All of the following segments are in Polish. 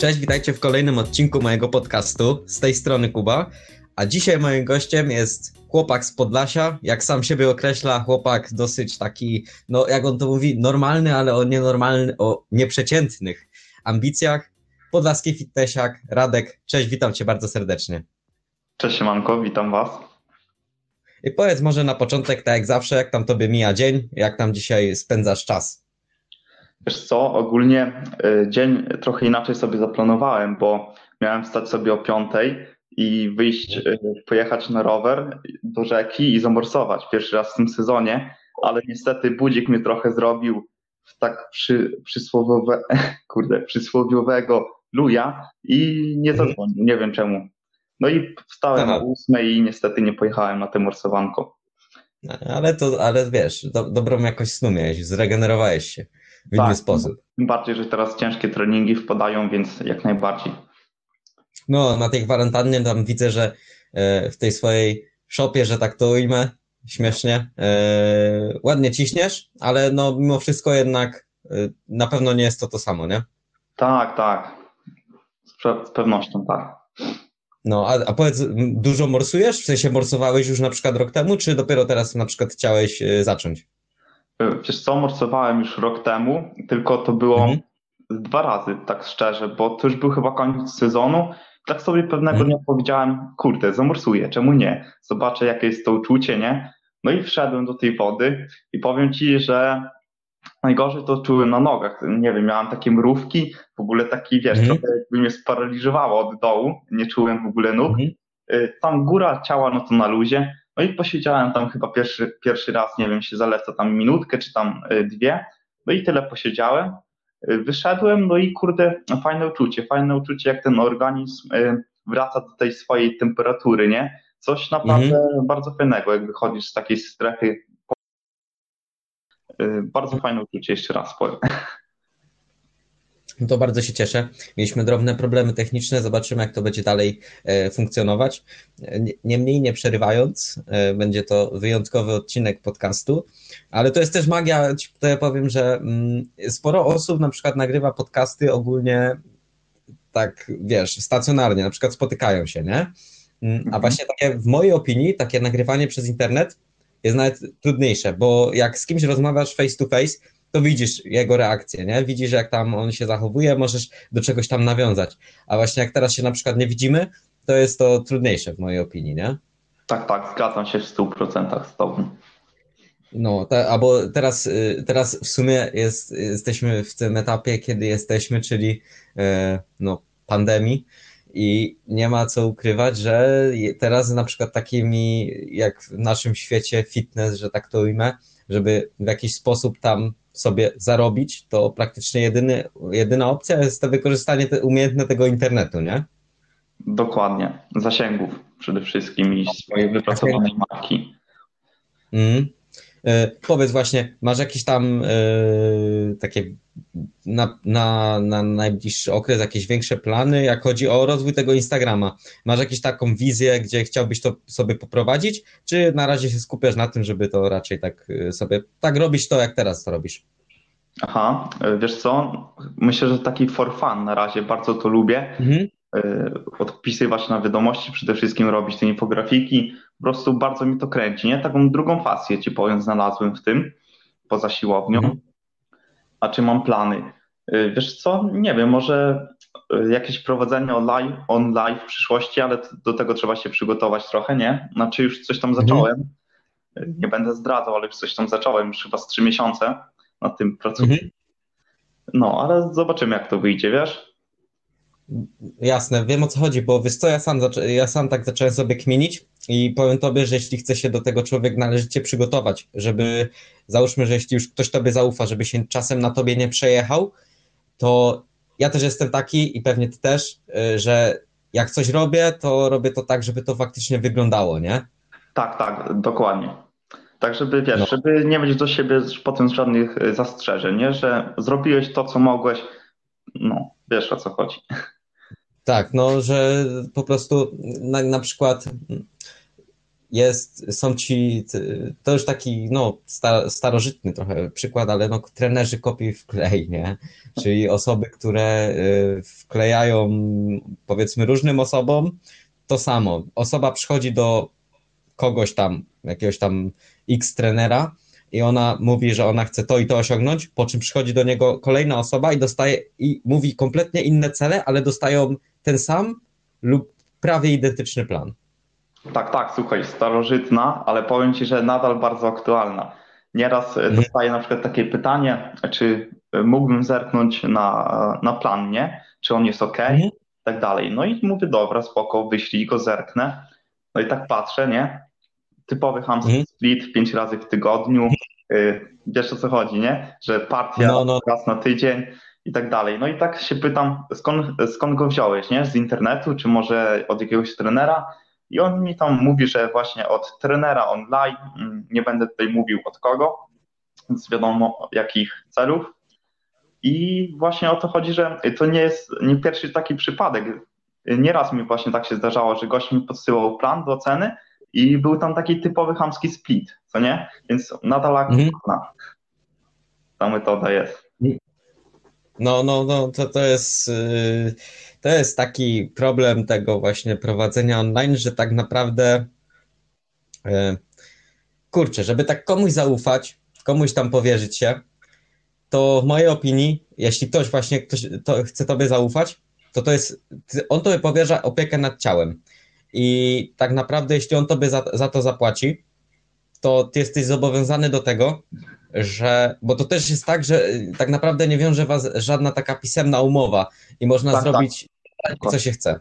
Cześć, witajcie w kolejnym odcinku mojego podcastu. Z tej strony Kuba. A dzisiaj moim gościem jest chłopak z Podlasia. Jak sam siebie określa, chłopak dosyć taki, no jak on to mówi, normalny, ale o nienormalny, o nieprzeciętnych ambicjach. Podlaski fitnessiak, Radek. Cześć, witam cię bardzo serdecznie. Cześć Manko, witam was. I powiedz może na początek, tak jak zawsze, jak tam tobie mija dzień, jak tam dzisiaj spędzasz czas? Wiesz co, ogólnie y, dzień trochę inaczej sobie zaplanowałem, bo miałem wstać sobie o piątej i wyjść, y, pojechać na rower do rzeki i zamorsować pierwszy raz w tym sezonie, ale niestety budzik mnie trochę zrobił w tak przy, przysłowiowe, kurde, przysłowiowego luja i nie Mhm. zadzwonił, nie wiem czemu. No i wstałem Aha. o ósmej i niestety nie pojechałem na tę morsowanko. Ale to, ale wiesz, do, dobrą jakość snu miałeś, zregenerowałeś się w inny Tak. sposób. Tym bardziej, że teraz ciężkie treningi wpadają, więc jak najbardziej. No, na tej kwarantannie tam widzę, że e, w tej swojej szopie, że tak to ujmę, śmiesznie, e, ładnie ciśniesz, ale no mimo wszystko jednak e, na pewno nie jest to to samo, nie? Tak, tak. Z, pe- z pewnością tak. No, a, a powiedz, dużo morsujesz? W sensie morsowałeś już na przykład rok temu, czy dopiero teraz na przykład chciałeś zacząć? Y, Wiesz co, morsowałem już rok temu, tylko to było Mhm. dwa razy, tak szczerze, bo to już był chyba koniec sezonu. Tak sobie pewnego Mhm. dnia powiedziałem, kurde, zamorsuję, czemu nie? Zobaczę, jakie jest to uczucie, nie? No i wszedłem do tej wody i powiem ci, że najgorzej to czułem na nogach. Nie wiem, miałem takie mrówki, w ogóle taki, wiesz, Mhm. trochę jakby mnie sparaliżowało od dołu, nie czułem w ogóle nóg. Mhm. Y, Tam góra ciała, no to na luzie. No i posiedziałem tam chyba pierwszy, pierwszy raz, nie wiem, się zaleca tam minutkę czy tam y, dwie. No i tyle posiedziałem. Y, Wyszedłem, no i kurde, fajne uczucie, fajne uczucie, jak ten organizm y, wraca do tej swojej temperatury, nie? Coś naprawdę bardzo fajnego, jak wychodzisz z takiej strefy. Bardzo fajne uczucie, jeszcze raz powiem. No to bardzo się cieszę. Mieliśmy drobne problemy techniczne, zobaczymy jak to będzie dalej e, funkcjonować. E, nie- Niemniej nie przerywając, e, będzie to wyjątkowy odcinek podcastu, ale to jest też magia, ci tutaj powiem, że mm, sporo osób na przykład nagrywa podcasty ogólnie tak, wiesz, stacjonarnie, na przykład spotykają się, nie? Mm, A Mhm. właśnie takie, w mojej opinii, takie nagrywanie przez internet jest nawet trudniejsze, bo jak z kimś rozmawiasz face to face, to widzisz jego reakcję, nie? Widzisz, jak tam on się zachowuje, możesz do czegoś tam nawiązać. A właśnie jak teraz się na przykład nie widzimy, to jest to trudniejsze w mojej opinii, nie? Tak, tak, zgadzam się w 100% z Tobą. No, te, albo teraz, y, teraz w sumie jest, jesteśmy w tym etapie, kiedy jesteśmy, czyli e, no, pandemii i nie ma co ukrywać, że teraz na przykład takimi, jak w naszym świecie fitness, że tak to ujmę, żeby w jakiś sposób tam sobie zarobić, to praktycznie jedyny, jedyna opcja jest to wykorzystanie te, umiejętne tego internetu, nie? Dokładnie. Zasięgów przede wszystkim i swojej wypracowanej marki. Mm. E, powiedz właśnie, masz jakieś tam e, takie na, na, na najbliższy okres jakieś większe plany, jak chodzi o rozwój tego Instagrama? Masz jakąś taką wizję, gdzie chciałbyś to sobie poprowadzić, czy na razie się skupiasz na tym, żeby to raczej tak e, sobie, tak robić to, jak teraz to robisz? Aha, wiesz co? Myślę, że taki for fun na razie, bardzo to lubię. Mhm. Y, Odpisywać na wiadomości, przede wszystkim robić te infografiki. Po prostu bardzo mi to kręci, nie? Taką drugą pasję ci powiem znalazłem w tym, poza siłownią. Mhm. A czy mam plany? Y, Wiesz co? Nie wiem, może y, jakieś prowadzenie online, online w przyszłości, ale do tego trzeba się przygotować trochę, nie? Znaczy już coś tam Mhm. zacząłem. Nie będę zdradzał, ale już coś tam zacząłem, już chyba z trzy miesiące nad tym pracuję. Mhm. No, ale zobaczymy, jak to wyjdzie, wiesz? Jasne, wiem o co chodzi, bo wiesz co, ja sam, ja sam tak zacząłem sobie kminić i powiem tobie, że jeśli chce się do tego człowiek należycie przygotować, żeby, załóżmy, że jeśli już ktoś tobie zaufa, żeby się czasem na tobie nie przejechał, to ja też jestem taki i pewnie ty też, y, że jak coś robię, to robię to tak, żeby to faktycznie wyglądało, nie? Tak, tak, dokładnie. Tak, żeby wiesz, No. żeby nie mieć do siebie potem żadnych y, zastrzeżeń, nie? Że zrobiłeś to, co mogłeś. No, wiesz o co chodzi. Tak, no, że po prostu na, na przykład jest, są ci, to już taki, no, starożytny trochę przykład, ale no, trenerzy kopiuj w klej, nie? Czyli osoby, które y, wklejają, powiedzmy, różnym osobom to samo. Osoba przychodzi do kogoś tam, jakiegoś tam X trenera i ona mówi, że ona chce to i to osiągnąć, po czym przychodzi do niego kolejna osoba i dostaje, i mówi kompletnie inne cele, ale dostają ten sam lub prawie identyczny plan. Tak, tak, słuchaj, starożytna, ale powiem Ci, że nadal bardzo aktualna. Nieraz mhm. dostaję na przykład takie pytanie, czy mógłbym zerknąć na, na plan, nie? Czy on jest ok? Mhm. tak dalej. No i mówię, dobra, spoko, wyślij go, zerknę. No i tak patrzę, nie? Typowy hamster mhm. split pięć razy w tygodniu. Y, wiesz o co chodzi, nie? Że partia no, no. raz na tydzień i tak dalej. No i tak się pytam, skąd, skąd go wziąłeś, nie? Z internetu, czy może od jakiegoś trenera? I on mi tam mówi, że właśnie od trenera online, mm, nie będę tutaj mówił od kogo, więc wiadomo jakich celów. I właśnie o to chodzi, że to nie jest nie pierwszy taki przypadek. Nieraz mi właśnie tak się zdarzało, że gość mi podsyłał plan do oceny i był tam taki typowy hamski split, co nie? Więc nadal mhm. ta metoda jest. No, no, no, to, to jest. Yy to jest taki problem tego właśnie prowadzenia online, że tak naprawdę e, kurczę, żeby tak komuś zaufać, komuś tam powierzyć się, to w mojej opinii, jeśli ktoś właśnie ktoś to chce tobie zaufać, to to jest, on tobie powierza opiekę nad ciałem. I tak naprawdę, jeśli on tobie za, za to zapłaci, to ty jesteś zobowiązany do tego, że, bo to też jest tak, że tak naprawdę nie wiąże was żadna taka pisemna umowa i można tak, zrobić co się chce.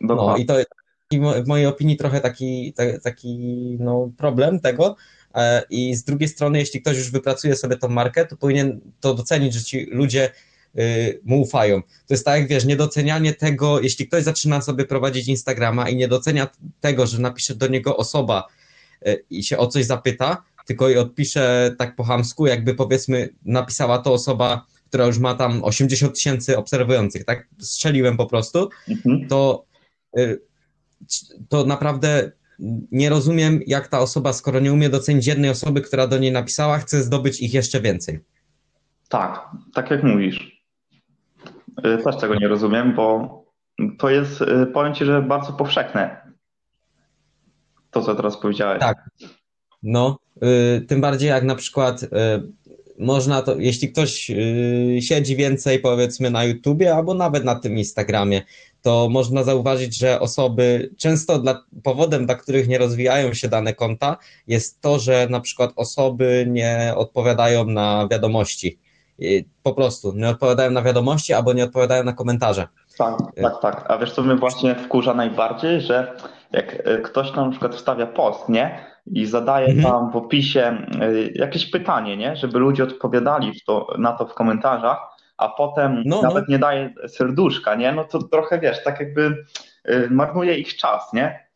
No i to w mojej opinii trochę taki, taki no, problem tego. E, I z drugiej strony, jeśli ktoś już wypracuje sobie tą markę, to powinien to docenić, że ci ludzie y, mu ufają. To jest tak, jak wiesz, niedocenianie tego, jeśli ktoś zaczyna sobie prowadzić Instagrama i nie docenia tego, że napisze do niego osoba y, i się o coś zapyta, tylko i odpisze tak po hamsku, jakby powiedzmy napisała to osoba która już ma tam 80 tysięcy obserwujących, tak? Strzeliłem po prostu, mhm. to, y, to naprawdę nie rozumiem, jak ta osoba, skoro nie umie docenić jednej osoby, która do niej napisała, chce zdobyć ich jeszcze więcej. Tak, tak jak mówisz. Y, też tego nie rozumiem, bo to jest, y, powiem Ci, że bardzo powszechne. To, co teraz powiedziałeś. Tak. No, tym bardziej jak na przykład można to, jeśli ktoś yy, siedzi więcej powiedzmy na YouTubie albo nawet na tym Instagramie, to można zauważyć, że osoby, często dla, powodem, dla których nie rozwijają się dane konta, jest to, że na przykład osoby nie odpowiadają na wiadomości. Po prostu nie odpowiadają na wiadomości albo nie odpowiadają na komentarze. Tak, tak, tak. A wiesz, co mnie właśnie wkurza najbardziej, że jak e, ktoś tam na przykład wstawia post, nie? I zadaje mhm. tam w opisie y, jakieś pytanie, nie? żeby ludzie odpowiadali to, na to w komentarzach, a potem no, no. nawet no. nie daje serduszka, nie? No to trochę wiesz, tak jakby y, marnuje ich czas, nie?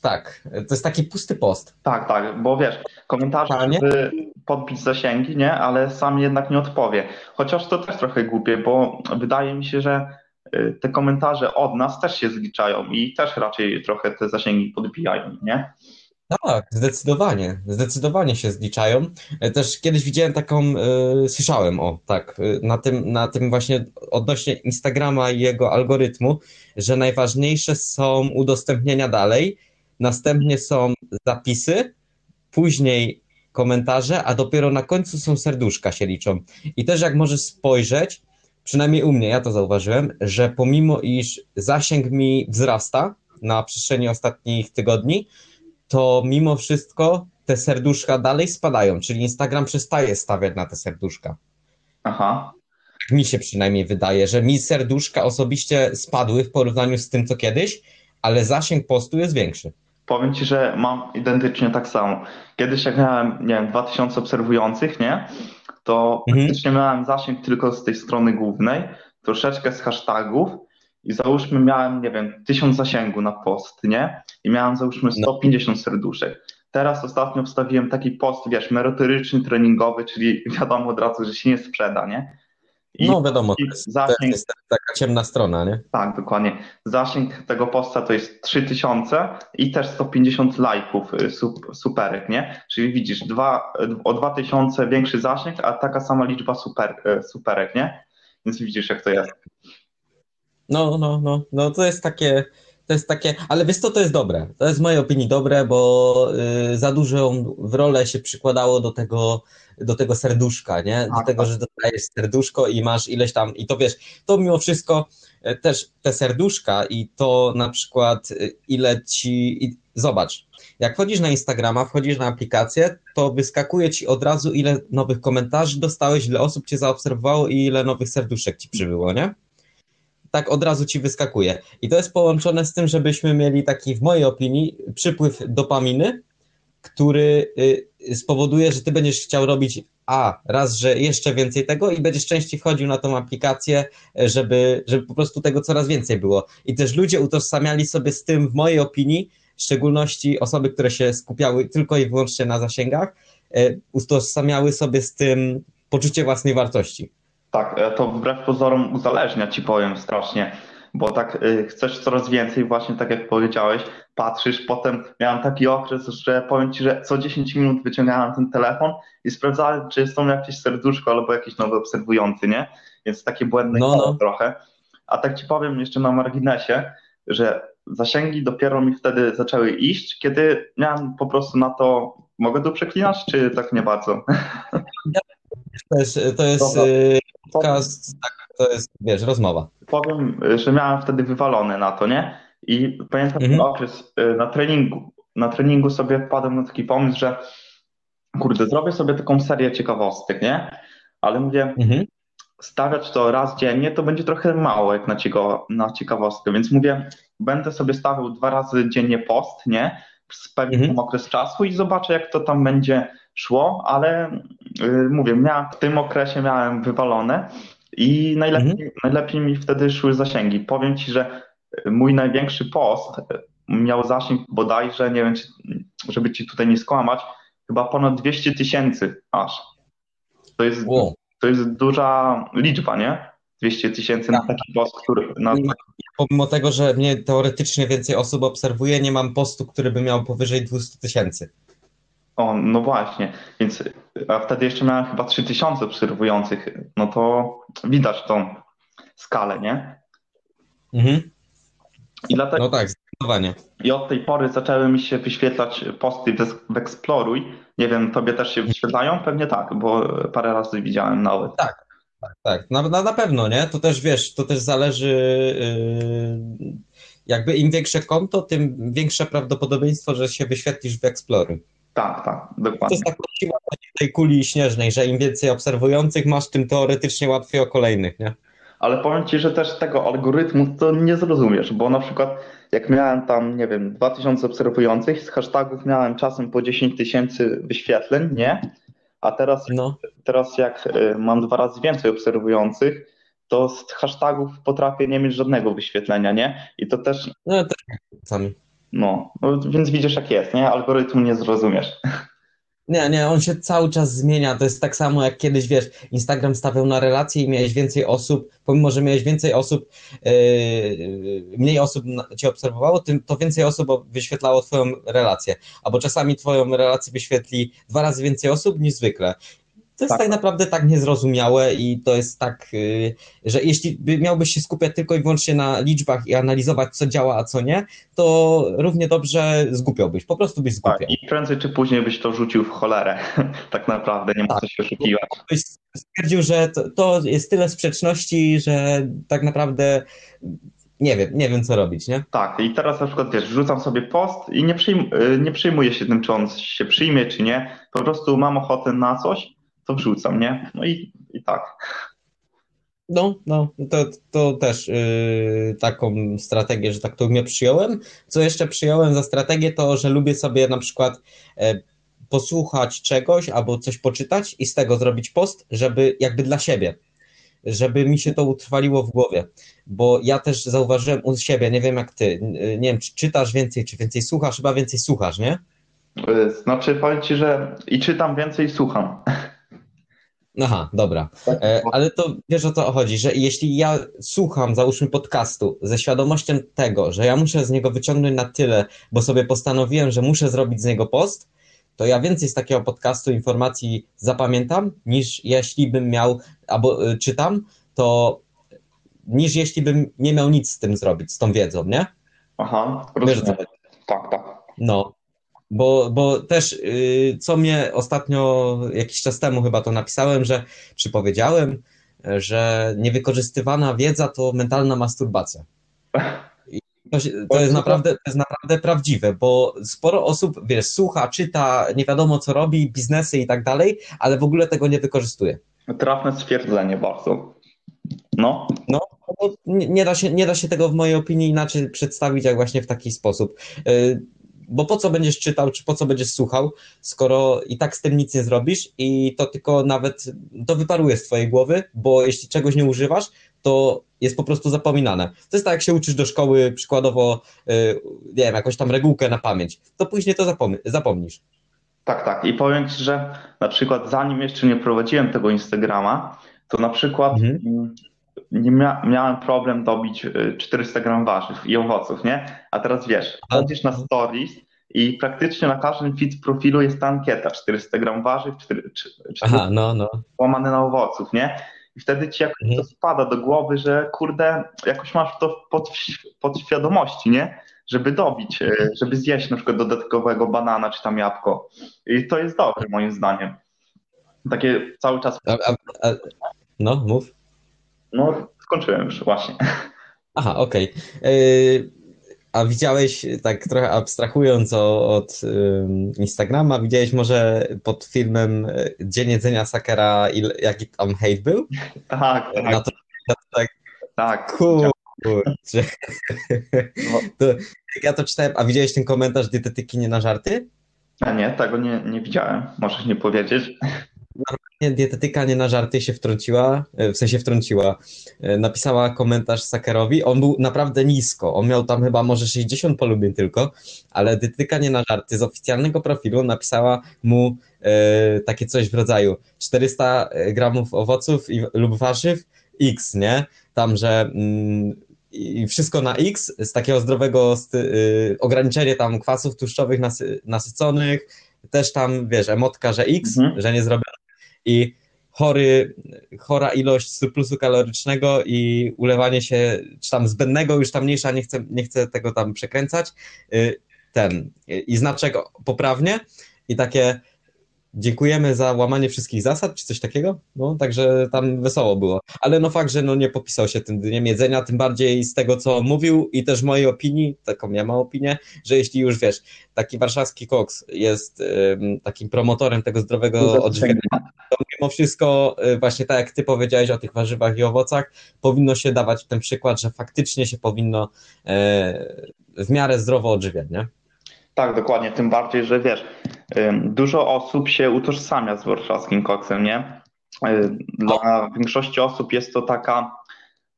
Tak, to jest taki pusty post. Tak, tak, bo wiesz, komentarze, żeby podbić zasięgi, nie? Ale sam jednak nie odpowie. Chociaż to też trochę głupie, bo wydaje mi się, że y, te komentarze od nas też się zliczają i też raczej trochę te zasięgi podbijają, nie? Tak, zdecydowanie, zdecydowanie się zliczają. E, też kiedyś widziałem taką, y, słyszałem o, tak, y, na tym, na tym właśnie odnośnie Instagrama i jego algorytmu, że najważniejsze są udostępnienia dalej, następnie są zapisy, później komentarze, a dopiero na końcu są serduszka się liczą. I też jak możesz spojrzeć, przynajmniej u mnie, ja to zauważyłem, że pomimo iż zasięg mi wzrasta na przestrzeni ostatnich tygodni, to mimo wszystko te serduszka dalej spadają, czyli Instagram przestaje stawiać na te serduszka. Aha. Mi się przynajmniej wydaje, że mi serduszka osobiście spadły w porównaniu z tym, co kiedyś, ale zasięg postu jest większy. Powiem Ci, że mam identycznie tak samo. Kiedyś jak miałem, nie wiem, 2000 obserwujących, nie? To mhm. praktycznie miałem zasięg tylko z tej strony głównej, troszeczkę z hashtagów i załóżmy miałem, nie wiem, tysiąc zasięgu na post, nie? I miałem załóżmy 150 no. serduszek. Teraz ostatnio wstawiłem taki post, wiesz, merytoryczny, treningowy, czyli wiadomo od razu, że się nie sprzeda, nie? I no wiadomo, to jest, zasięg, to jest taka ciemna strona, nie? Tak, dokładnie. Zasięg tego posta to jest 3000 i też 150 lajków y, superek, nie? Czyli widzisz, dwa, o 2000 większy zasięg, a taka sama liczba super, y, superek, nie? Więc widzisz, jak to jest. No, no, no, no to jest takie, to jest takie, ale wiesz co, to jest dobre. To jest w mojej opinii dobre, bo y, za dużo w rolę się przykładało do tego, do tego serduszka, nie? Do tak, tego, tak. że dostajesz serduszko i masz ileś tam, i to wiesz, to mimo wszystko e, też te serduszka i to na przykład e, ile ci, i, zobacz, jak wchodzisz na Instagrama, wchodzisz na aplikację, to wyskakuje ci od razu ile nowych komentarzy dostałeś, ile osób cię zaobserwowało i ile nowych serduszek ci przybyło, nie? Tak od razu ci wyskakuje. I to jest połączone z tym, żebyśmy mieli taki, w mojej opinii, przypływ dopaminy, który y, spowoduje, że ty będziesz chciał robić a, raz, że jeszcze więcej tego i będziesz częściej wchodził na tą aplikację, żeby, żeby po prostu tego coraz więcej było. I też ludzie utożsamiali sobie z tym, w mojej opinii, w szczególności osoby, które się skupiały tylko i wyłącznie na zasięgach, y, utożsamiały sobie z tym poczucie własnej wartości. Tak, e, to wbrew pozorom uzależnia, ci powiem strasznie, bo tak y, chcesz coraz więcej, właśnie tak jak powiedziałeś, patrzysz, potem miałem taki okres, że powiem ci, że co 10 minut wyciągałem ten telefon i sprawdzałem, czy jest tam jakieś serduszko albo jakiś nowy obserwujący, nie? Więc takie błędne no, no. trochę. A tak ci powiem jeszcze na marginesie, że zasięgi dopiero mi wtedy zaczęły iść, kiedy miałem po prostu na to, mogę tu przeklinać, czy tak nie bardzo? To jest, to jest podcast, tak, to jest, wiesz, rozmowa. Powiem, że miałem wtedy wywalone na to, nie? I pamiętam mhm. ten okres y, na treningu. Na treningu sobie wpadłem na taki pomysł, że kurde, zrobię sobie taką serię ciekawostek, nie? Ale mówię, mhm. stawiać to raz dziennie to będzie trochę mało jak na, cieko, na ciekawostkę, więc mówię, będę sobie stawiał dwa razy dziennie post, nie? Z pewnym mhm. okres czasu i zobaczę, jak to tam będzie szło, ale yy, mówię, miałem, w tym okresie miałem wywalone i najlepiej, mhm. najlepiej mi wtedy szły zasięgi. Powiem Ci, że mój największy post miał zasięg bodajże, nie wiem, czy, żeby Ci tutaj nie skłamać, chyba ponad 200 tysięcy aż. To jest, wow. to jest duża liczba, nie? 200 tysięcy na tak. taki post, który... Na... Pomimo tego, że mnie teoretycznie więcej osób obserwuje, nie mam postu, który by miał powyżej 200 tysięcy. O, no właśnie, więc a wtedy jeszcze miałem chyba 3000 obserwujących, no to widać tą skalę, nie? Mhm. I dlatego, no tak, zdecydowanie. I od tej pory zaczęły mi się wyświetlać posty w Exploruj. Nie wiem, tobie też się wyświetlają? Pewnie tak, bo parę razy widziałem nawet. Tak, tak, tak. Na, na, na pewno, nie? To też wiesz, to też zależy. Yy, jakby im większe konto, tym większe prawdopodobieństwo, że się wyświetlisz w Exploruj. Tak, tak, dokładnie. To jest taka siła tej kuli śnieżnej, że im więcej obserwujących masz, tym teoretycznie łatwiej o kolejnych, nie? Ale powiem Ci, że też tego algorytmu to nie zrozumiesz, bo na przykład jak miałem tam, nie wiem, 2000 obserwujących, z hashtagów miałem czasem po 10 tysięcy wyświetleń, nie? A teraz, no. teraz jak y, mam dwa razy więcej obserwujących, to z hashtagów potrafię nie mieć żadnego wyświetlenia, nie? I to też... No, tak, sami. No, no, więc widzisz jak jest, nie? Algorytm nie zrozumiesz. Nie, nie, on się cały czas zmienia. To jest tak samo jak kiedyś, wiesz, Instagram stawiał na relacje i miałeś więcej osób, pomimo, że miałeś więcej osób, yy, mniej osób cię obserwowało, tym to więcej osób wyświetlało twoją relację. Albo czasami twoją relację wyświetli dwa razy więcej osób niż zwykle. To jest tak. tak. naprawdę tak niezrozumiałe i to jest tak, y, że jeśli miałbyś się skupiać tylko i wyłącznie na liczbach i analizować, co działa, a co nie, to równie dobrze zgupiałbyś, po prostu byś zgupiał. Tak, I prędzej czy później byś to rzucił w cholerę, tak naprawdę, nie ma tak. co się oszukiwać. Byś stwierdził, że to, to jest tyle sprzeczności, że tak naprawdę nie wiem, nie wiem co robić, nie? Tak, i teraz na przykład wiesz, wrzucam sobie post i nie, przyjm y, nie przyjmuję się tym, czy on się przyjmie, czy nie. Po prostu mam ochotę na coś to wrzucam, nie? No i, i tak. No, no, to, to też yy, taką strategię, że tak to mnie przyjąłem. Co jeszcze przyjąłem za strategię, to że lubię sobie na przykład e, posłuchać czegoś albo coś poczytać i z tego zrobić post, żeby jakby dla siebie, żeby mi się to utrwaliło w głowie. Bo ja też zauważyłem u siebie, nie wiem jak ty, nie wiem, czy czytasz więcej, czy więcej słuchasz, chyba więcej słuchasz, nie? Znaczy powiem ci, że i czytam więcej i słucham. Aha, dobra. E, ale to wiesz o to chodzi, że jeśli ja słucham, załóżmy podcastu ze świadomością tego, że ja muszę z niego wyciągnąć na tyle, bo sobie postanowiłem, że muszę zrobić z niego post, to ja więcej z takiego podcastu informacji zapamiętam, niż jeśli bym miał, albo y, czytam, to niż jeśli bym nie miał nic z tym zrobić, z tą wiedzą, nie? Aha, Wiesz, rozumiem. co- Tak, tak. No, bo, bo też y, co mnie ostatnio, jakiś czas temu chyba to napisałem, że, czy powiedziałem, że niewykorzystywana wiedza to mentalna masturbacja. I to, to, jest naprawdę, to jest naprawdę prawdziwe, bo sporo osób, wiesz, słucha, czyta, nie wiadomo co robi, biznesy i tak dalej, ale w ogóle tego nie wykorzystuje. Trafne stwierdzenie bardzo. No, No, nie, nie da się, nie da się tego w mojej opinii inaczej przedstawić, jak właśnie w taki sposób. Bo po co będziesz czytał, czy po co będziesz słuchał, skoro i tak z tym nic nie zrobisz i to tylko nawet, to wyparuje z twojej głowy, bo jeśli czegoś nie używasz, to jest po prostu zapominane. To jest tak, jak się uczysz do szkoły, przykładowo, y, nie wiem, jakąś tam regułkę na pamięć, to później to zapomni- zapomnisz. tak, tak. I powiem Ci, że na przykład zanim jeszcze nie prowadziłem tego Instagrama, to na przykład Mhm. Nie mia miałem problem dobić y, 400 gram warzyw i owoców, nie? A teraz wiesz, chodzisz na stories i praktycznie na każdym feed profilu jest ta ankieta 400 gram warzyw, 4, czy- 400 Aha, no, no. łamane na owoców, nie? I wtedy ci jakoś Mhm. to spada do głowy, że kurde, jakoś masz to w pod, podświadomości, nie? Żeby dobić, e, żeby zjeść na przykład dodatkowego banana czy tam jabłko. I to jest dobre moim zdaniem. Takie cały czas, A, a, a, no, mów. No skończyłem już właśnie. Aha, okej. Yy, A widziałeś, tak trochę abstrahując o, od Instagrama, widziałeś może pod filmem y, Dzień Jedzenia Sakera, il, jaki tam hejt był? Tak, Na tak, na to tak, tak. kurczę. No. To, ja to czytałem, a widziałeś ten komentarz dietetyki nie na żarty? A nie, tego nie, nie widziałem. Możesz nie powiedzieć. Nie, dietetyka nie na żarty się wtrąciła, e, w sensie wtrąciła, e, napisała komentarz Sakerowi, on był naprawdę nisko, on miał tam chyba może 60 polubień tylko, ale dietetyka nie na żarty. Z oficjalnego profilu napisała mu e, takie coś w rodzaju 400 gramów owoców i, lub warzyw X, nie? Tam, że mm, i wszystko na X z takiego zdrowego y, ograniczenie tam kwasów tłuszczowych nasy, nasyconych, też tam, wiesz, emotka, że X, Mhm. że nie zrobię i chory, chora ilość surplusu kalorycznego i ulewanie się, czy tam zbędnego, już tam mniejsza, nie chcę, nie chcę tego tam przekręcać, y, ten, y, i znaczek poprawnie. I takie dziękujemy za łamanie wszystkich zasad, czy coś takiego, no, także tam wesoło było, ale no fakt, że no nie popisał się tym dniem jedzenia, tym bardziej z tego, co mówił i też mojej opinii, taką ja mam opinię, że jeśli już, wiesz, taki warszawski koks jest takim promotorem tego zdrowego odżywiania, to mimo wszystko, y, właśnie tak jak ty powiedziałeś o tych warzywach i owocach, powinno się dawać ten przykład, że faktycznie się powinno e, w miarę zdrowo odżywiać, nie? Tak, dokładnie. Tym bardziej, że wiesz, dużo osób się utożsamia z warszawskim koksem, nie? Y, Dla większości osób jest to taka,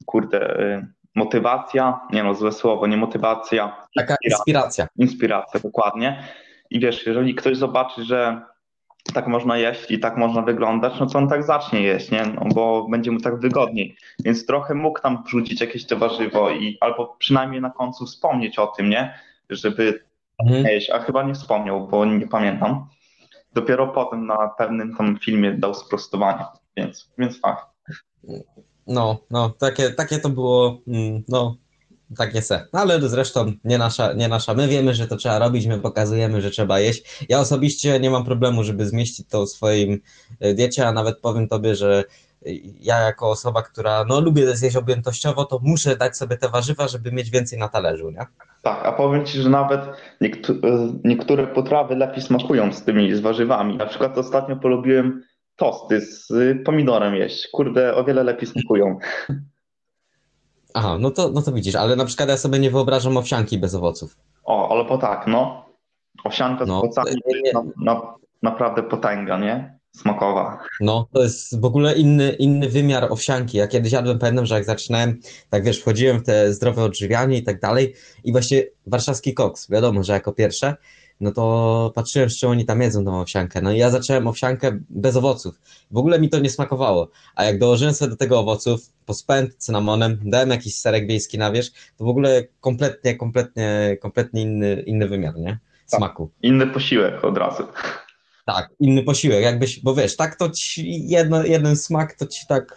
kurde, y, motywacja, nie no, złe słowo, nie motywacja, Taka inspiracja. inspiracja, dokładnie. I wiesz, jeżeli ktoś zobaczy, że tak można jeść i tak można wyglądać, no to on tak zacznie jeść, nie? No, bo będzie mu tak wygodniej. Więc trochę mógł tam wrzucić jakieś to warzywo i albo przynajmniej na końcu wspomnieć o tym, nie? Żeby Mhm. a chyba nie wspomniał, bo nie pamiętam. Dopiero potem na pewnym tam filmie dał sprostowanie, więc, więc tak. No, no, takie, takie to było, mm, no, takie se. No, ale zresztą nie nasza, nie nasza. My wiemy, że to trzeba robić, my pokazujemy, że trzeba jeść. Ja osobiście nie mam problemu, żeby zmieścić to w swoim e, diecie, a nawet powiem tobie, że ja jako osoba, która no lubię zjeść objętościowo, to muszę dać sobie te warzywa, żeby mieć więcej na talerzu, nie? Tak, a powiem Ci, że nawet niektó- niektóre potrawy lepiej smakują z tymi, z warzywami. Na przykład ostatnio polubiłem tosty z pomidorem jeść. Kurde, o wiele lepiej smakują. Aha, no to, no to widzisz, ale na przykład ja sobie nie wyobrażam owsianki bez owoców. O, ale po tak, no. Owsianka z No, owocami to nie- jest na, na, naprawdę potęga, nie? Smakowa. No, to jest w ogóle inny, inny wymiar owsianki. Ja kiedyś jadłem, pamiętam, że jak zaczynałem, tak wiesz, wchodziłem w te zdrowe odżywianie i tak dalej i właśnie warszawski koks, wiadomo, że jako pierwsze, no to patrzyłem, z czym oni tam jedzą tą owsiankę. No i ja zacząłem owsiankę bez owoców. W ogóle mi to nie smakowało. A jak dołożyłem sobie do tego owoców, pospęd cynamonem, dałem jakiś serek wiejski na wierzch, to w ogóle kompletnie, kompletnie, kompletnie inny, inny wymiar, nie? Tak. Smaku. Inny posiłek od razu. Tak, inny posiłek, jakbyś, bo wiesz, tak to ci jedno, jeden smak to ci tak,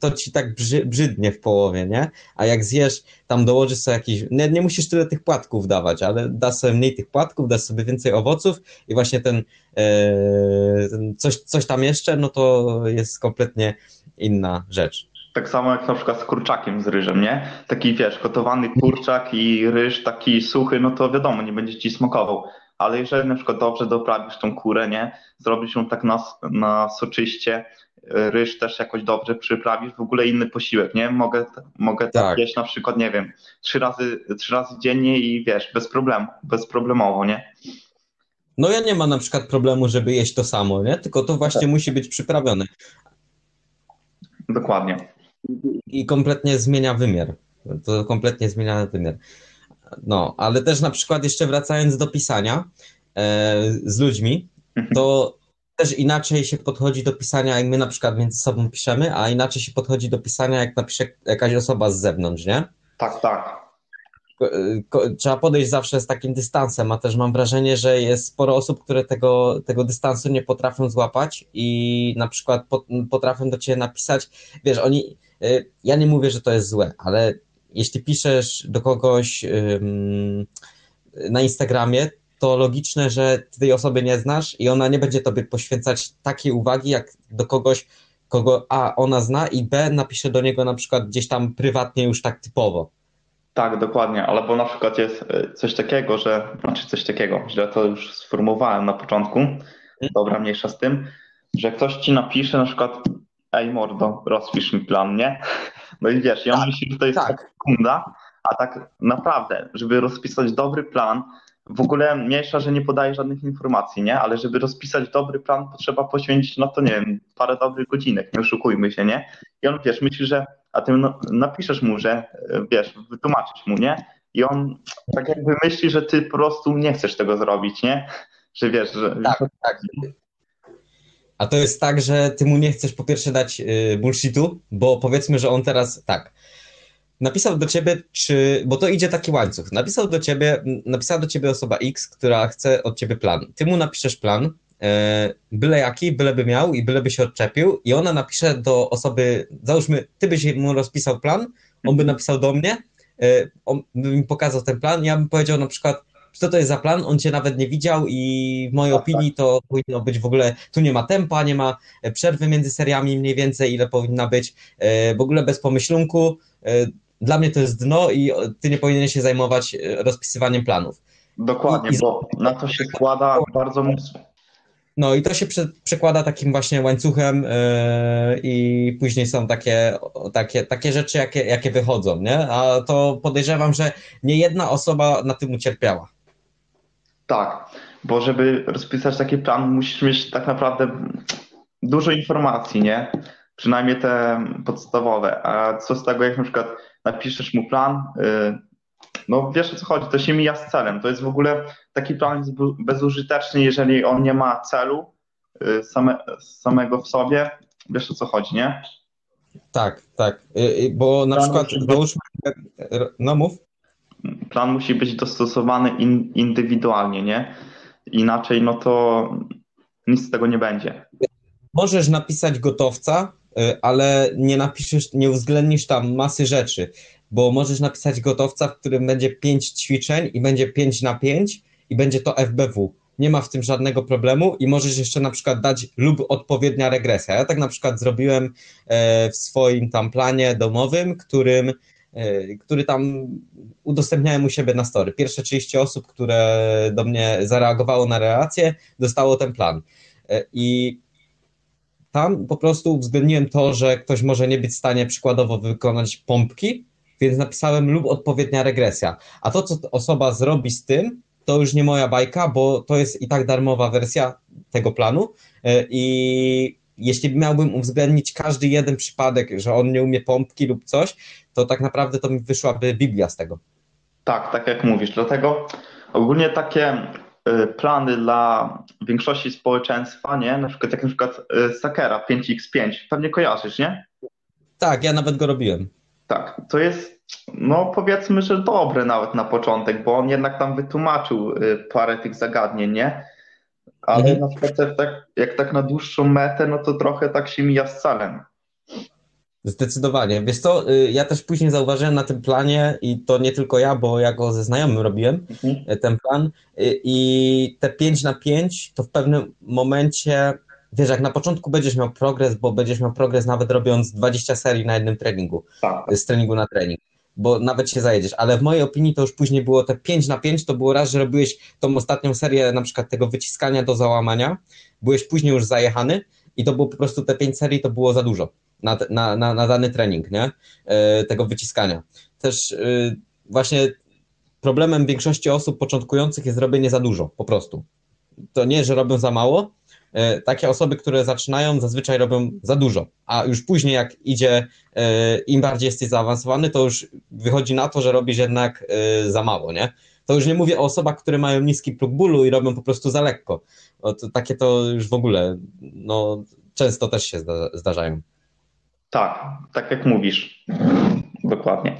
to ci tak brzy, brzydnie w połowie, nie? A jak zjesz, tam dołożysz sobie jakiś, nie, nie musisz tyle tych płatków dawać, ale dasz sobie mniej tych płatków, dasz sobie więcej owoców i właśnie ten, e, coś, coś tam jeszcze, no to jest kompletnie inna rzecz. Tak samo jak na przykład z kurczakiem z ryżem, nie? Taki wiesz, gotowany kurczak i ryż taki suchy, no to wiadomo, nie będzie ci smakował ale jeżeli na przykład dobrze doprawisz tą kurę, nie, zrobisz ją tak na, na soczyście, ryż też jakoś dobrze przyprawisz, w ogóle inny posiłek, nie? Mogę, mogę tak, tak jeść na przykład, nie wiem, trzy razy, trzy razy dziennie i wiesz, bez problemu, bezproblemowo, nie? No ja nie mam na przykład problemu, żeby jeść to samo, nie? Tylko to właśnie tak. musi być przyprawione. Dokładnie. I kompletnie zmienia wymiar. To kompletnie zmienia wymiar. No, ale też na przykład jeszcze wracając do pisania e, z ludźmi, mhm. to też inaczej się podchodzi do pisania, jak my na przykład między sobą piszemy, a inaczej się podchodzi do pisania, jak napisze jakaś osoba z zewnątrz, nie? Tak, tak. Trzeba podejść zawsze z takim dystansem, a też mam wrażenie, że jest sporo osób, które tego, tego dystansu nie potrafią złapać i na przykład potrafią do ciebie napisać, wiesz, oni, e, ja nie mówię, że to jest złe, ale jeśli piszesz do kogoś na Instagramie, to logiczne, że ty tej osoby nie znasz i ona nie będzie tobie poświęcać takiej uwagi, jak do kogoś, kogo A ona zna i B napisze do niego na przykład gdzieś tam prywatnie już tak typowo. Tak, dokładnie, ale bo na przykład jest e, coś takiego, że, znaczy coś takiego, źle to już sformułowałem na początku, hmm? dobra, mniejsza z tym, że ktoś ci napisze na przykład ej mordo, rozpisz mi plan, nie? No i wiesz, on tak, myśli, że to jest tak. sekunda, a tak naprawdę, żeby rozpisać dobry plan, w ogóle mniejsza, że nie podaje żadnych informacji, nie? Ale żeby rozpisać dobry plan, potrzeba poświęcić na to, nie wiem, parę dobrych godzinek, nie oszukujmy się, nie? I on, wiesz, myśli, że, a ty no, napiszesz mu, że, wiesz, wytłumaczysz mu, nie? I on tak jakby myśli, że ty po prostu nie chcesz tego zrobić, nie? Że wiesz, że... Tak, tak. A to jest tak, że ty mu nie chcesz po pierwsze dać y, bullshitu, bo powiedzmy, że on teraz tak. Napisał do ciebie, czy. Bo to idzie taki łańcuch. Napisał do ciebie, napisała do ciebie osoba X, która chce od ciebie plan. Ty mu napiszesz plan, e, byle jaki, byle by miał i byle by się odczepił, i ona napisze do osoby, załóżmy, ty byś mu rozpisał plan, on by napisał do mnie, e, on by mi pokazał ten plan, ja bym powiedział na przykład, co to jest za plan, on cię nawet nie widział i w mojej tak, opinii tak. to powinno być w ogóle, tu nie ma tempa, nie ma e, przerwy między seriami mniej więcej, ile powinna być, e, w ogóle bez pomyślunku, e, dla mnie to jest dno i ty nie powinieneś się zajmować rozpisywaniem planów. Dokładnie, I, bo na to się składa bardzo mocno. No i to się prze, przekłada takim właśnie łańcuchem yy, i później są takie, takie, takie rzeczy, jakie, jakie wychodzą, nie? A to podejrzewam, że nie jedna osoba na tym ucierpiała. Tak, bo żeby rozpisać taki plan, musisz mieć tak naprawdę dużo informacji, nie? Przynajmniej te podstawowe. A co z tego, jak na przykład napiszesz mu plan, y, no wiesz o co chodzi, to się mija z celem. To jest w ogóle taki plan jest bezużyteczny, jeżeli on nie ma celu y, same, samego w sobie. Wiesz o co chodzi, nie? Tak, tak. Y, bo na plan przykład, załóżmy, no mów plan musi być dostosowany in, indywidualnie, nie? Inaczej, no to nic z tego nie będzie. Możesz napisać gotowca, y, ale nie napiszesz, nie uwzględnisz tam masy rzeczy, bo możesz napisać gotowca, w którym będzie pięć ćwiczeń i będzie 5 na 5 i będzie to FBW. Nie ma w tym żadnego problemu i możesz jeszcze na przykład dać lub odpowiednia regresja. Ja tak na przykład zrobiłem e, w swoim tam planie domowym, którym który tam udostępniałem u siebie na story. Pierwsze 30 osób, które do mnie zareagowało na relację, dostało ten plan. E, I tam po prostu uwzględniłem to, że ktoś może nie być w stanie przykładowo wykonać pompki, więc napisałem lub odpowiednia regresja. A to, co osoba zrobi z tym, to już nie moja bajka, bo to jest i tak darmowa wersja tego planu e, i jeśli miałbym uwzględnić każdy jeden przypadek, że on nie umie pompki lub coś, to tak naprawdę to mi wyszłaby Biblia z tego. Tak, tak jak mówisz. Dlatego ogólnie takie y, plany dla większości społeczeństwa, nie? Na przykład jak na przykład y, Sakera 5x5, pewnie kojarzysz, nie? Tak, ja nawet go robiłem. Tak, to jest, no powiedzmy, że dobre nawet na początek, bo on jednak tam wytłumaczył y, parę tych zagadnień, nie? Ale Mhm. na przykład tak, jak tak na dłuższą metę, no to trochę tak się mija z celem. Zdecydowanie. Wiesz co, y, ja też później zauważyłem na tym planie i to nie tylko ja, bo ja go ze znajomym robiłem, Mhm. y, ten plan y, i te 5 na 5 to w pewnym momencie, wiesz, jak na początku będziesz miał progres, bo będziesz miał progres nawet robiąc 20 serii na jednym treningu, Tak, z treningu na trening, bo nawet się zajedziesz, ale w mojej opinii to już później było te 5 na 5, to było raz, że robiłeś tą ostatnią serię na przykład tego wyciskania do załamania, byłeś później już zajechany i to było po prostu te 5 serii, to było za dużo na, na, na, na dany trening, nie? E, tego wyciskania. Też e, właśnie problemem większości osób początkujących jest robienie za dużo, po prostu. To nie, że robią za mało. E, Takie osoby, które zaczynają, zazwyczaj robią za dużo, a już później, jak idzie, e, im bardziej jesteś zaawansowany, to już wychodzi na to, że robisz jednak e, za mało, nie? To już nie mówię o osobach, które mają niski próg bólu i robią po prostu za lekko. O, to, takie to już w ogóle, no, często też się zda, zdarzają. tak, tak jak mówisz. Dokładnie.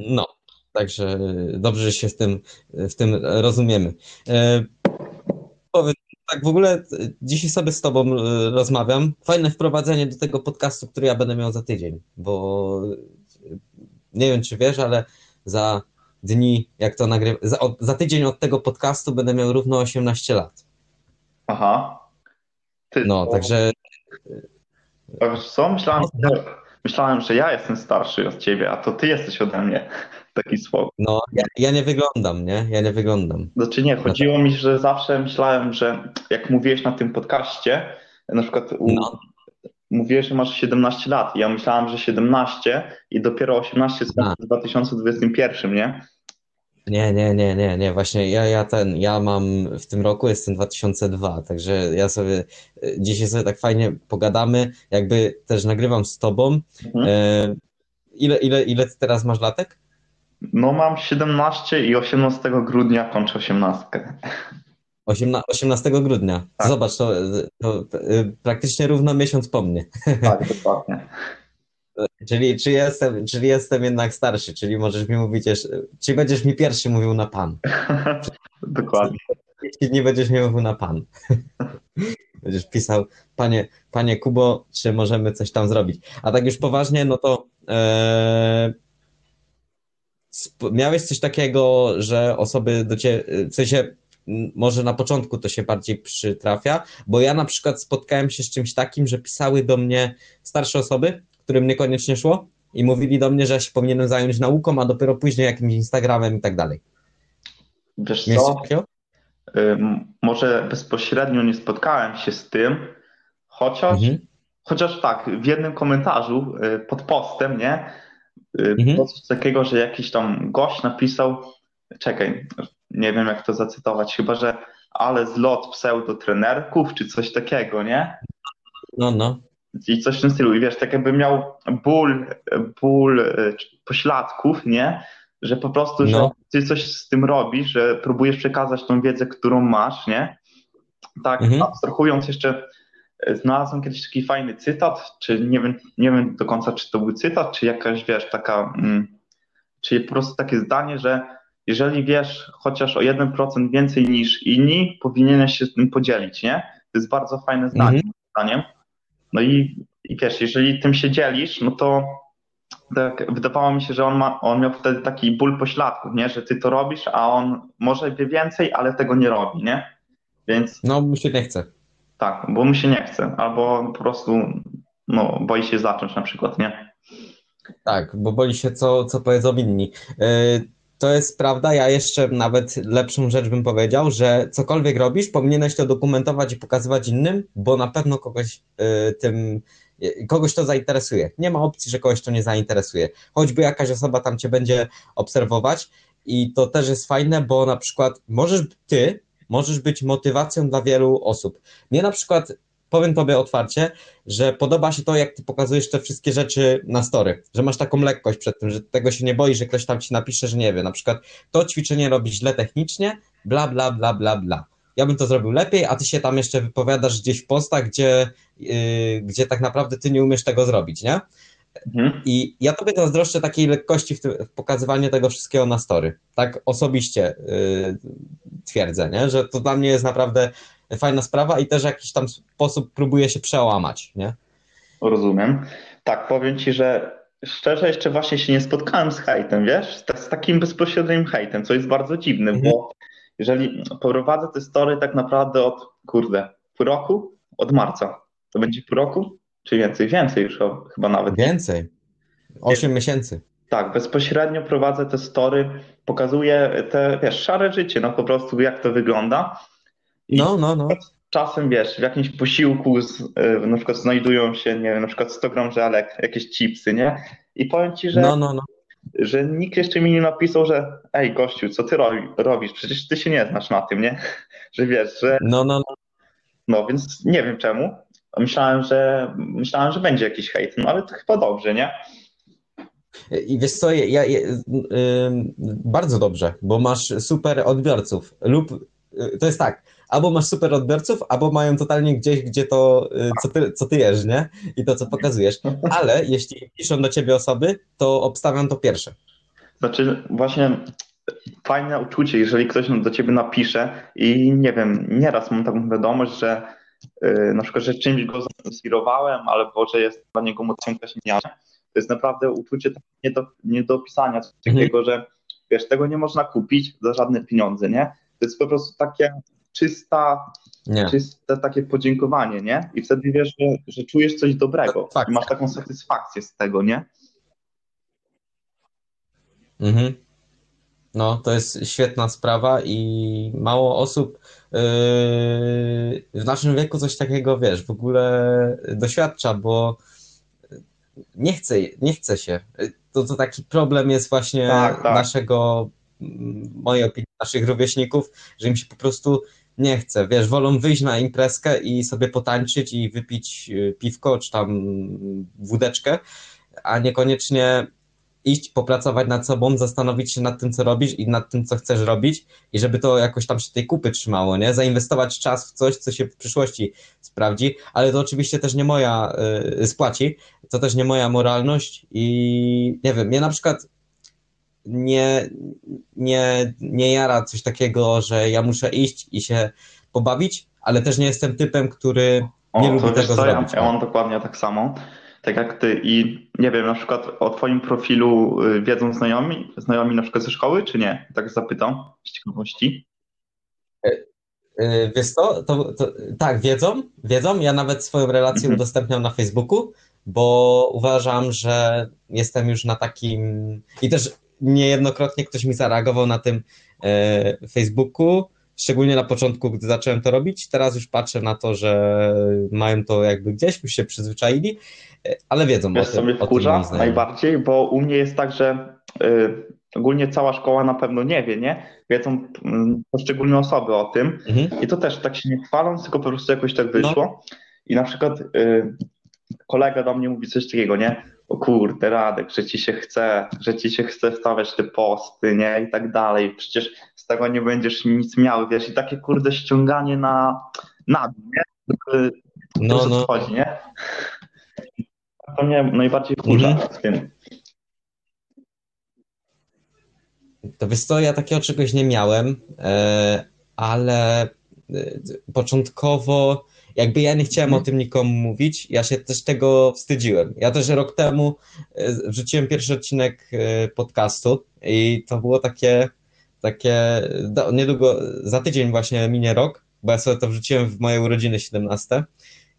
No, także dobrze, że się z tym, w tym rozumiemy. Tak w ogóle e, dzisiaj sobie z Tobą e, rozmawiam. Fajne wprowadzenie do tego podcastu, który ja będę miał za tydzień, bo e, nie wiem, czy wiesz, ale za dni, jak to nagrywam, za, za tydzień od tego podcastu będę miał równo 18 lat. Aha. Ty, No, to- także co? Myślałem, że, myślałem, że ja jestem starszy od ciebie, a to ty jesteś ode mnie. Taki słabo. no, ja, ja nie wyglądam, nie? Ja nie wyglądam. Znaczy nie, chodziło mi, że zawsze myślałem, że jak mówiłeś na tym podcaście, na przykład u, No. mówiłeś, że masz 17 lat. Ja myślałem, że 17 i dopiero 18 jest A. w 2021, nie? Nie, nie, nie, nie, nie, właśnie ja, ja ten, ja mam w tym roku jestem 2002, także ja sobie e, dzisiaj sobie tak fajnie pogadamy, jakby też nagrywam z tobą. Mhm. E, ile, ile, ile ty teraz masz latek? No mam 17 i 18 grudnia kończę 18. Osiemna, 18 grudnia. Tak. Zobacz, to, to e, praktycznie równo miesiąc po mnie. Tak, dokładnie. Czyli, czy jestem, czyli jestem jednak starszy, czyli możesz mi mówić jeszcze, czy będziesz mi pierwszy mówił na pan. Dokładnie. Jeśli nie będziesz mnie mówił na pan. Będziesz pisał, panie, panie Kubo, czy możemy coś tam zrobić. A tak już poważnie, no to sp- miałeś coś takiego, że osoby do ciebie, w sensie może na początku to się bardziej przytrafia, bo ja na przykład spotkałem się z czymś takim, że pisały do mnie starsze osoby, którym niekoniecznie szło i mówili do mnie, że ja się powinienem zająć nauką, a dopiero później jakimś Instagramem i tak dalej. Wiesz Miałeś co? Ym, Może bezpośrednio nie spotkałem się z tym, chociaż, Mhm. chociaż tak, w jednym komentarzu y, pod postem, nie? Y, Mhm. Coś takiego, że jakiś tam gość napisał, czekaj, nie wiem jak to zacytować, chyba że ale zlot pseudotrenerków, czy coś takiego, nie? No, no. I coś w tym stylu. I wiesz, tak jakby miał ból, ból y, pośladków, nie? Że po prostu, że No. ty coś z tym robisz, że próbujesz przekazać tą wiedzę, którą masz, nie? Tak, Mhm. abstrahując jeszcze, znalazłem kiedyś taki fajny cytat, czy nie wiem, nie wiem do końca, czy to był cytat, czy jakaś, wiesz, taka, mm, czy po prostu takie zdanie, że jeżeli wiesz chociaż o 1% więcej niż inni, powinieneś się z tym podzielić, nie? To jest bardzo fajne zdanie, Mhm. moim zdaniem. No i, i wiesz, jeżeli tym się dzielisz, no to tak wydawało mi się, że on, ma, on miał wtedy taki ból pośladków, nie? Że ty to robisz, a on może wie więcej, ale tego nie robi, nie? Więc No, mu się nie chce. Tak, bo mu się nie chce, albo po prostu no, boi się zacząć na przykład, nie? Tak, bo boi się, co, co powiedzą inni. Yy, To jest prawda, ja jeszcze nawet lepszą rzecz bym powiedział, że cokolwiek robisz, powinieneś to dokumentować i pokazywać innym, bo na pewno kogoś yy, tym, yy, kogoś to zainteresuje. Nie ma opcji, że kogoś to nie zainteresuje. Choćby jakaś osoba tam cię będzie obserwować i to też jest fajne, bo na przykład możesz ty, możesz być motywacją dla wielu osób. Mnie na przykład powiem tobie otwarcie, że podoba się to, jak ty pokazujesz te wszystkie rzeczy na story, że masz taką lekkość przed tym, że tego się nie boisz, że ktoś tam ci napisze, że nie wie, na przykład to ćwiczenie robisz źle technicznie, bla, bla, bla, bla, bla. Ja bym to zrobił lepiej, a ty się tam jeszcze wypowiadasz gdzieś w postach, gdzie, yy, gdzie tak naprawdę ty nie umiesz tego zrobić, nie? Mhm. I ja tobie zazdroszczę takiej lekkości w, w pokazywaniu tego wszystkiego na story. Tak osobiście yy, twierdzę, nie? że to dla mnie jest naprawdę fajna sprawa i też w jakiś tam sposób próbuje się przełamać. Nie? Rozumiem. Tak, powiem ci, że szczerze jeszcze właśnie się nie spotkałem z hejtem, wiesz? Z takim bezpośrednim hejtem, co jest bardzo dziwne, mhm. bo jeżeli prowadzę te story tak naprawdę od, kurde, pół roku? Od marca. To będzie pół roku? Czy więcej? Więcej już chyba nawet. Więcej. Osiem miesięcy. Tak, bezpośrednio prowadzę te story, pokazuję te, wiesz, szare życie, no po prostu jak to wygląda. I no, no, no. Czasem, wiesz, w jakimś posiłku z, y, na przykład znajdują się, nie wiem, na przykład 100 gram żelek, jakieś chipsy, nie? I powiem ci, że, no, no, no. że nikt jeszcze mi nie napisał, że ej, gościu, co ty robisz? Przecież ty się nie znasz na tym, nie? Że wiesz, że... No, no, no. No, więc nie wiem czemu. Myślałem, że myślałem, że będzie jakiś hejt, no ale to chyba dobrze, nie? I wiesz co, ja, ja, yy, bardzo dobrze, bo masz super odbiorców lub yy, to jest tak, albo masz super odbiorców, albo mają totalnie gdzieś, gdzie to, yy, co ty, co ty jesz, nie? I to, co pokazujesz. Ale jeśli piszą do ciebie osoby, to obstawiam to pierwsze. Znaczy, właśnie fajne uczucie, jeżeli ktoś do ciebie napisze i nie wiem, nieraz mam taką wiadomość, że Y, na przykład, że czymś go zainspirowałem, albo że jest dla niego mocą śmiania. To jest naprawdę uczucie nie do, nie do opisania, coś mhm. takiego, że wiesz, tego nie można kupić za żadne pieniądze, nie? To jest po prostu takie czysta, nie. czyste takie podziękowanie, nie? I wtedy wiesz, że, że czujesz coś dobrego i masz taką satysfakcję z tego, nie? Mhm. No, to jest świetna sprawa i mało osób w naszym wieku coś takiego, wiesz, w ogóle doświadcza, bo nie chce, nie chce się. To, to taki problem jest właśnie tak, tak. naszego, mojej opinii, naszych rówieśników, że im się po prostu nie chce. Wiesz, wolą wyjść na imprezkę i sobie potańczyć i wypić yy, piwko czy tam wódeczkę, a niekoniecznie iść, popracować nad sobą, zastanowić się nad tym, co robisz i nad tym, co chcesz robić i żeby to jakoś tam się tej kupy trzymało, nie? Zainwestować czas w coś, co się w przyszłości sprawdzi, ale to oczywiście też nie moja y, spłaci, to też nie moja moralność i nie wiem, mnie na przykład nie, nie, nie jara coś takiego, że ja muszę iść i się pobawić, ale też nie jestem typem, który nie o, lubi tego co, zrobić. Ja, ja mam dokładnie tak samo tak jak ty. I nie wiem, na przykład o twoim profilu y, wiedzą znajomi, znajomi na przykład ze szkoły, czy nie? Tak zapytam z ciekawości. E, e, wiesz co, to, to, tak, wiedzą, wiedzą. Ja nawet swoją relację mhm. udostępniam na Facebooku, bo uważam, że jestem już na takim i też niejednokrotnie ktoś mi zareagował na tym e, Facebooku, szczególnie na początku, gdy zacząłem to robić. Teraz już patrzę na to, że mają to jakby gdzieś, już się przyzwyczaili, ale wiedzą Wiesz, o tym. co mnie wkurza najbardziej, bo u mnie jest tak, że y, ogólnie cała szkoła na pewno nie wie, nie? Wiedzą y, poszczególne osoby o tym mhm. i to też tak się nie chwalą, tylko po prostu jakoś tak wyszło. No. I na przykład y, kolega do mnie mówi coś takiego, nie? O kurde, Radek, że ci się chce, że ci się chce stawiać te posty, nie? I tak dalej. Przecież z tego nie będziesz nic miał, wiesz? I takie kurde ściąganie na, na dół, nie? No, no. Chodzi, nie? To mnie najbardziej wkurza mhm. w tym. To wiesz co, ja takiego czegoś nie miałem, e, ale e, początkowo jakby ja nie chciałem mhm. o tym nikomu mówić, ja się też tego wstydziłem. Ja też rok temu e, wrzuciłem pierwszy odcinek podcastu i to było takie, takie niedługo, za tydzień właśnie minie rok, bo ja sobie to wrzuciłem w moje urodziny 17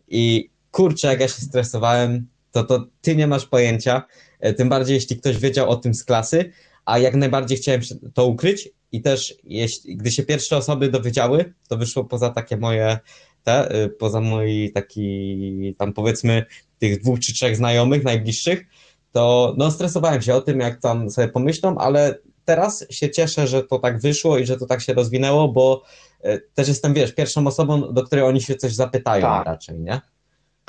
i kurczę, jak ja się stresowałem, to, to ty nie masz pojęcia, e, tym bardziej jeśli ktoś wiedział o tym z klasy, a jak najbardziej chciałem to ukryć i też jeśli, gdy się pierwsze osoby dowiedziały, to wyszło poza takie moje, te, e, poza moi taki tam powiedzmy tych dwóch czy trzech znajomych najbliższych, to no stresowałem się o tym, jak tam sobie pomyślą, ale teraz się cieszę, że to tak wyszło i że to tak się rozwinęło, bo e, też jestem, wiesz, pierwszą osobą, do której oni się coś zapytają tak. raczej, nie?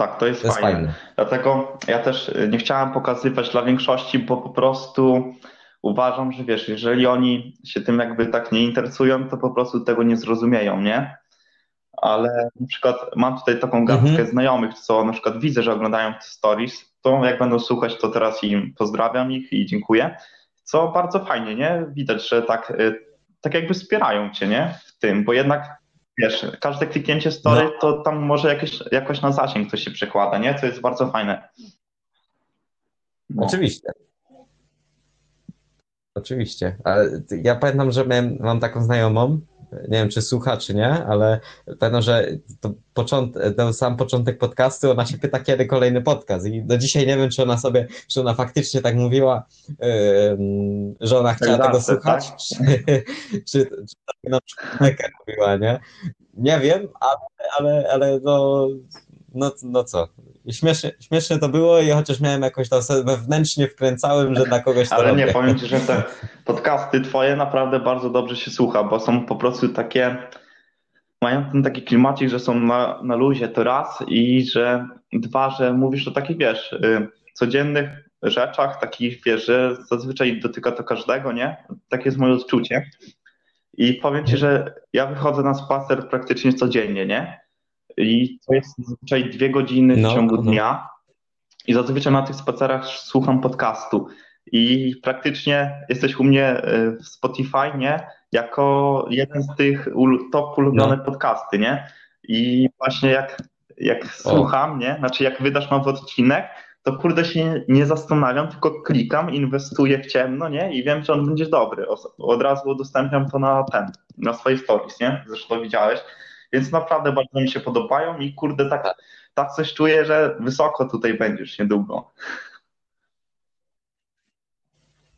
Tak, to jest, to jest fajne. fajne. Dlatego ja też e, nie chciałem pokazywać dla większości, bo po prostu uważam, że wiesz, jeżeli oni się tym jakby tak nie interesują, to po prostu tego nie zrozumieją, nie? Ale na przykład mam tutaj taką mhm. znajomych, co na przykład widzę, że oglądają stories, to jak będą słuchać, to teraz im pozdrawiam ich i dziękuję. Co bardzo fajnie, nie? Widać, że tak, y, tak jakby wspierają cię, nie? W tym, bo jednak wiesz, każde kliknięcie story, no. to tam może jakieś, jakoś na zasięg to się przekłada, nie? Co jest bardzo fajne. No. Oczywiście. Oczywiście. Ale ja pamiętam, że miałem, mam taką znajomą, nie wiem, czy słucha, czy nie, ale pamiętam, że to, począt, to sam początek podcastu, ona się pyta, kiedy kolejny podcast i do dzisiaj nie wiem, czy ona sobie, czy ona faktycznie tak mówiła, yy, że ona chciała tak tego zawsze, słuchać, tak? czy, czy, czy tak na przykład mówiła, nie? Nie wiem, ale, ale, ale no, no, no co, śmiesznie, śmiesznie to było i chociaż miałem jakoś tam sobie wewnętrznie wkręcałem, że dla kogoś to Ale robię. nie, powiem Ci, że te podcasty Twoje naprawdę bardzo dobrze się słucha, bo są po prostu takie, mają ten taki klimacik, że są na, na luzie to raz i że dwa, że mówisz o takich, wiesz, y, codziennych rzeczach, takich, wiesz, że zazwyczaj dotyka to każdego, nie? Takie jest moje odczucie. I powiem Ci, że ja wychodzę na spacer praktycznie codziennie, nie? I to jest zazwyczaj dwie godziny w no, ciągu no. dnia. I zazwyczaj na tych spacerach słucham podcastu. I praktycznie jesteś u mnie e, w Spotify, nie? Jako jeden z tych top ulubione no. podcasty, nie? I właśnie jak, jak słucham, nie? Znaczy jak wydasz nowy odcinek, to kurde się nie zastanawiam, tylko klikam, inwestuję w ciemno, nie? I wiem, że on będzie dobry. Od razu udostępniam to na ten, na swoje stories, nie? Zresztą widziałeś. Więc naprawdę bardzo mi się podobają i kurde, tak, tak coś czuję, że wysoko tutaj będziesz niedługo.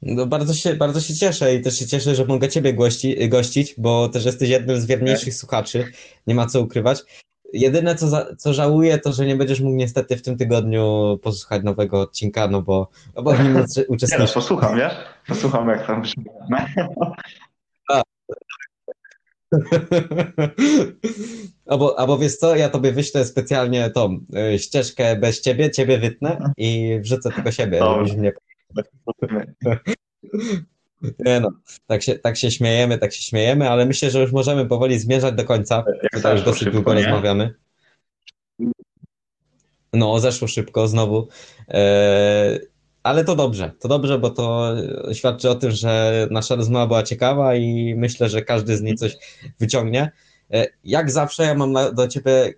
No bardzo się, bardzo się cieszę i też się cieszę, że mogę Ciebie gości, gościć, bo też jesteś jednym z wierniejszych słuchaczy, nie ma co ukrywać. Jedyne, co, za, co żałuję, to że nie będziesz mógł niestety w tym tygodniu posłuchać nowego odcinka, no bo, no bo w nim uczestniczysz. Nie, no, posłucham, wiesz? Posłucham, jak tam brzmi. albo, albo wiesz co, ja tobie wyślę specjalnie tą y, ścieżkę bez ciebie, ciebie wytnę i wrzucę tylko siebie, mnie... Nie no, tak się, tak się śmiejemy, tak się śmiejemy, ale myślę, że już możemy powoli zmierzać do końca. Tutaj już dosyć długo nie? rozmawiamy. No, zeszło szybko znowu. E, ale to dobrze, to dobrze, bo to świadczy o tym, że nasza rozmowa była ciekawa i myślę, że każdy z niej coś wyciągnie. E, jak zawsze, ja mam do Ciebie e,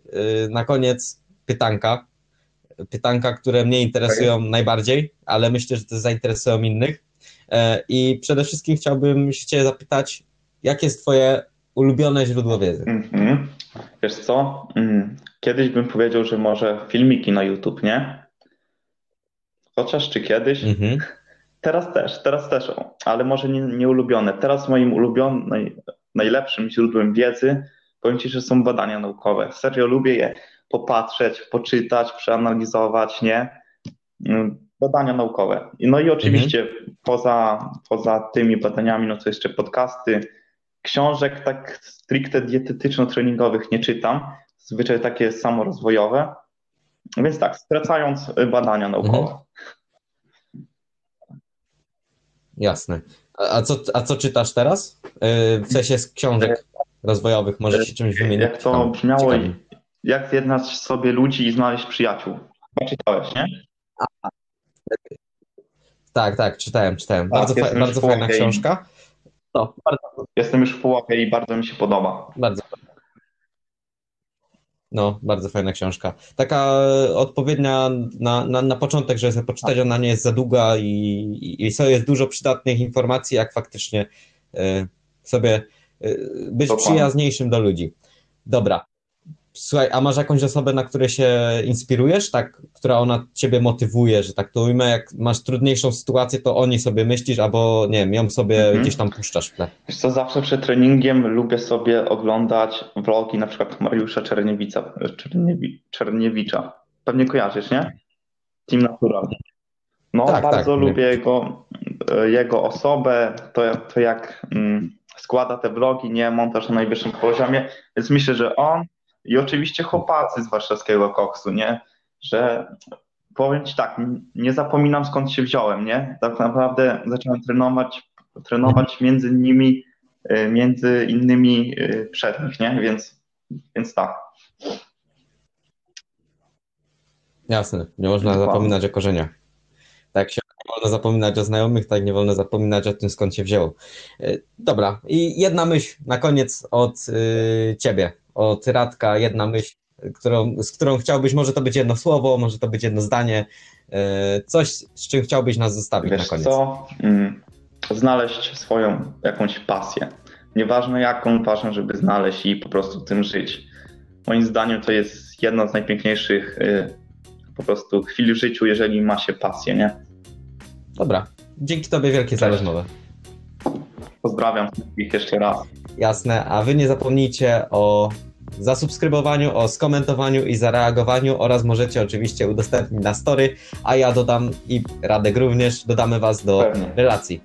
na koniec pytanka. Pytanka, które mnie interesują okay. najbardziej, ale myślę, że to zainteresują innych. E, I przede wszystkim chciałbym się Cię zapytać, jakie jest Twoje ulubione źródło wiedzy? Mm -hmm. Wiesz co? Mm, kiedyś bym powiedział, że może filmiki na YouTube, nie? Chociaż czy kiedyś? Mhm. Teraz też, teraz też, ale może nie, nie ulubione. Teraz moim ulubionym, naj, najlepszym źródłem wiedzy powiem Ci, że są badania naukowe. Serio lubię je popatrzeć, poczytać, przeanalizować, nie? Mm, badania naukowe. No i oczywiście mhm. poza, poza tymi badaniami, no to jeszcze podcasty, książek tak stricte dietetyczno-treningowych nie czytam, zwyczaj takie samorozwojowe. Więc tak, skracając badania naukowe. Mhm. Jasne. A co, a co czytasz teraz? Y, w sensie z książek rozwojowych, może się czymś wymienić? Jak to brzmiało, Ciekawe. jak zjednać sobie ludzi i znaleźć przyjaciół. Czytałeś, nie? Tak, tak, czytałem, czytałem. Tak, bardzo, fa bardzo fajna książka. No, bardzo... Jestem już w połowie i bardzo mi się podoba. Bardzo. No, bardzo fajna książka. Taka odpowiednia na, na, na początek, żeby sobie poczytać, ona nie jest za długa i, i, i jest dużo przydatnych informacji, jak faktycznie y, sobie y, być Dokładnie. przyjazniejszym do ludzi. Dobra, Słuchaj, a masz jakąś osobę, na której się inspirujesz, tak, która ona ciebie motywuje, że tak to ujmę, jak masz trudniejszą sytuację, to o niej sobie myślisz, albo nie wiem, ją sobie mhm. gdzieś tam puszczasz w tle. Wiesz co, zawsze przed treningiem lubię sobie oglądać vlogi na przykład Mariusza Czerniewica, Czerniewi, Czerniewicza. Pewnie kojarzysz, nie? Team Natural. No, tak, bardzo tak, lubię nie. jego jego osobę, to, to jak mm, składa te vlogi, nie, montaż na najwyższym poziomie, więc myślę, że on i oczywiście chłopacy z warszawskiego koksu, nie, że powiem Ci tak, nie zapominam skąd się wziąłem, nie, tak naprawdę zacząłem trenować, trenować między nimi, e, między innymi e, przed nich, nie, więc, więc tak. Jasne, nie można Dokładnie. zapominać o korzeniach. Tak się nie wolno zapominać o znajomych, tak nie wolno zapominać o tym, skąd się wzięło. E, Dobra, i jedna myśl na koniec od y, ciebie, Radka, jedna myśl, którą, z którą chciałbyś, może to być jedno słowo, może to być jedno zdanie, e, coś, z czym chciałbyś nas zostawić na Wiesz koniec. co? Mm, Znaleźć swoją jakąś pasję. Nieważne jaką, ważne, żeby znaleźć i po prostu tym żyć. Moim zdaniem to jest jedna z najpiękniejszych y, po prostu chwil w życiu, jeżeli ma się pasję, nie? Dobra, dzięki tobie wielkie za rozmowę. Pozdrawiam ich jeszcze raz. Jasne, a wy nie zapomnijcie o zasubskrybowaniu, o skomentowaniu i zareagowaniu oraz możecie oczywiście udostępnić na story, a ja dodam i Radek również, dodamy was do Pewnie. relacji.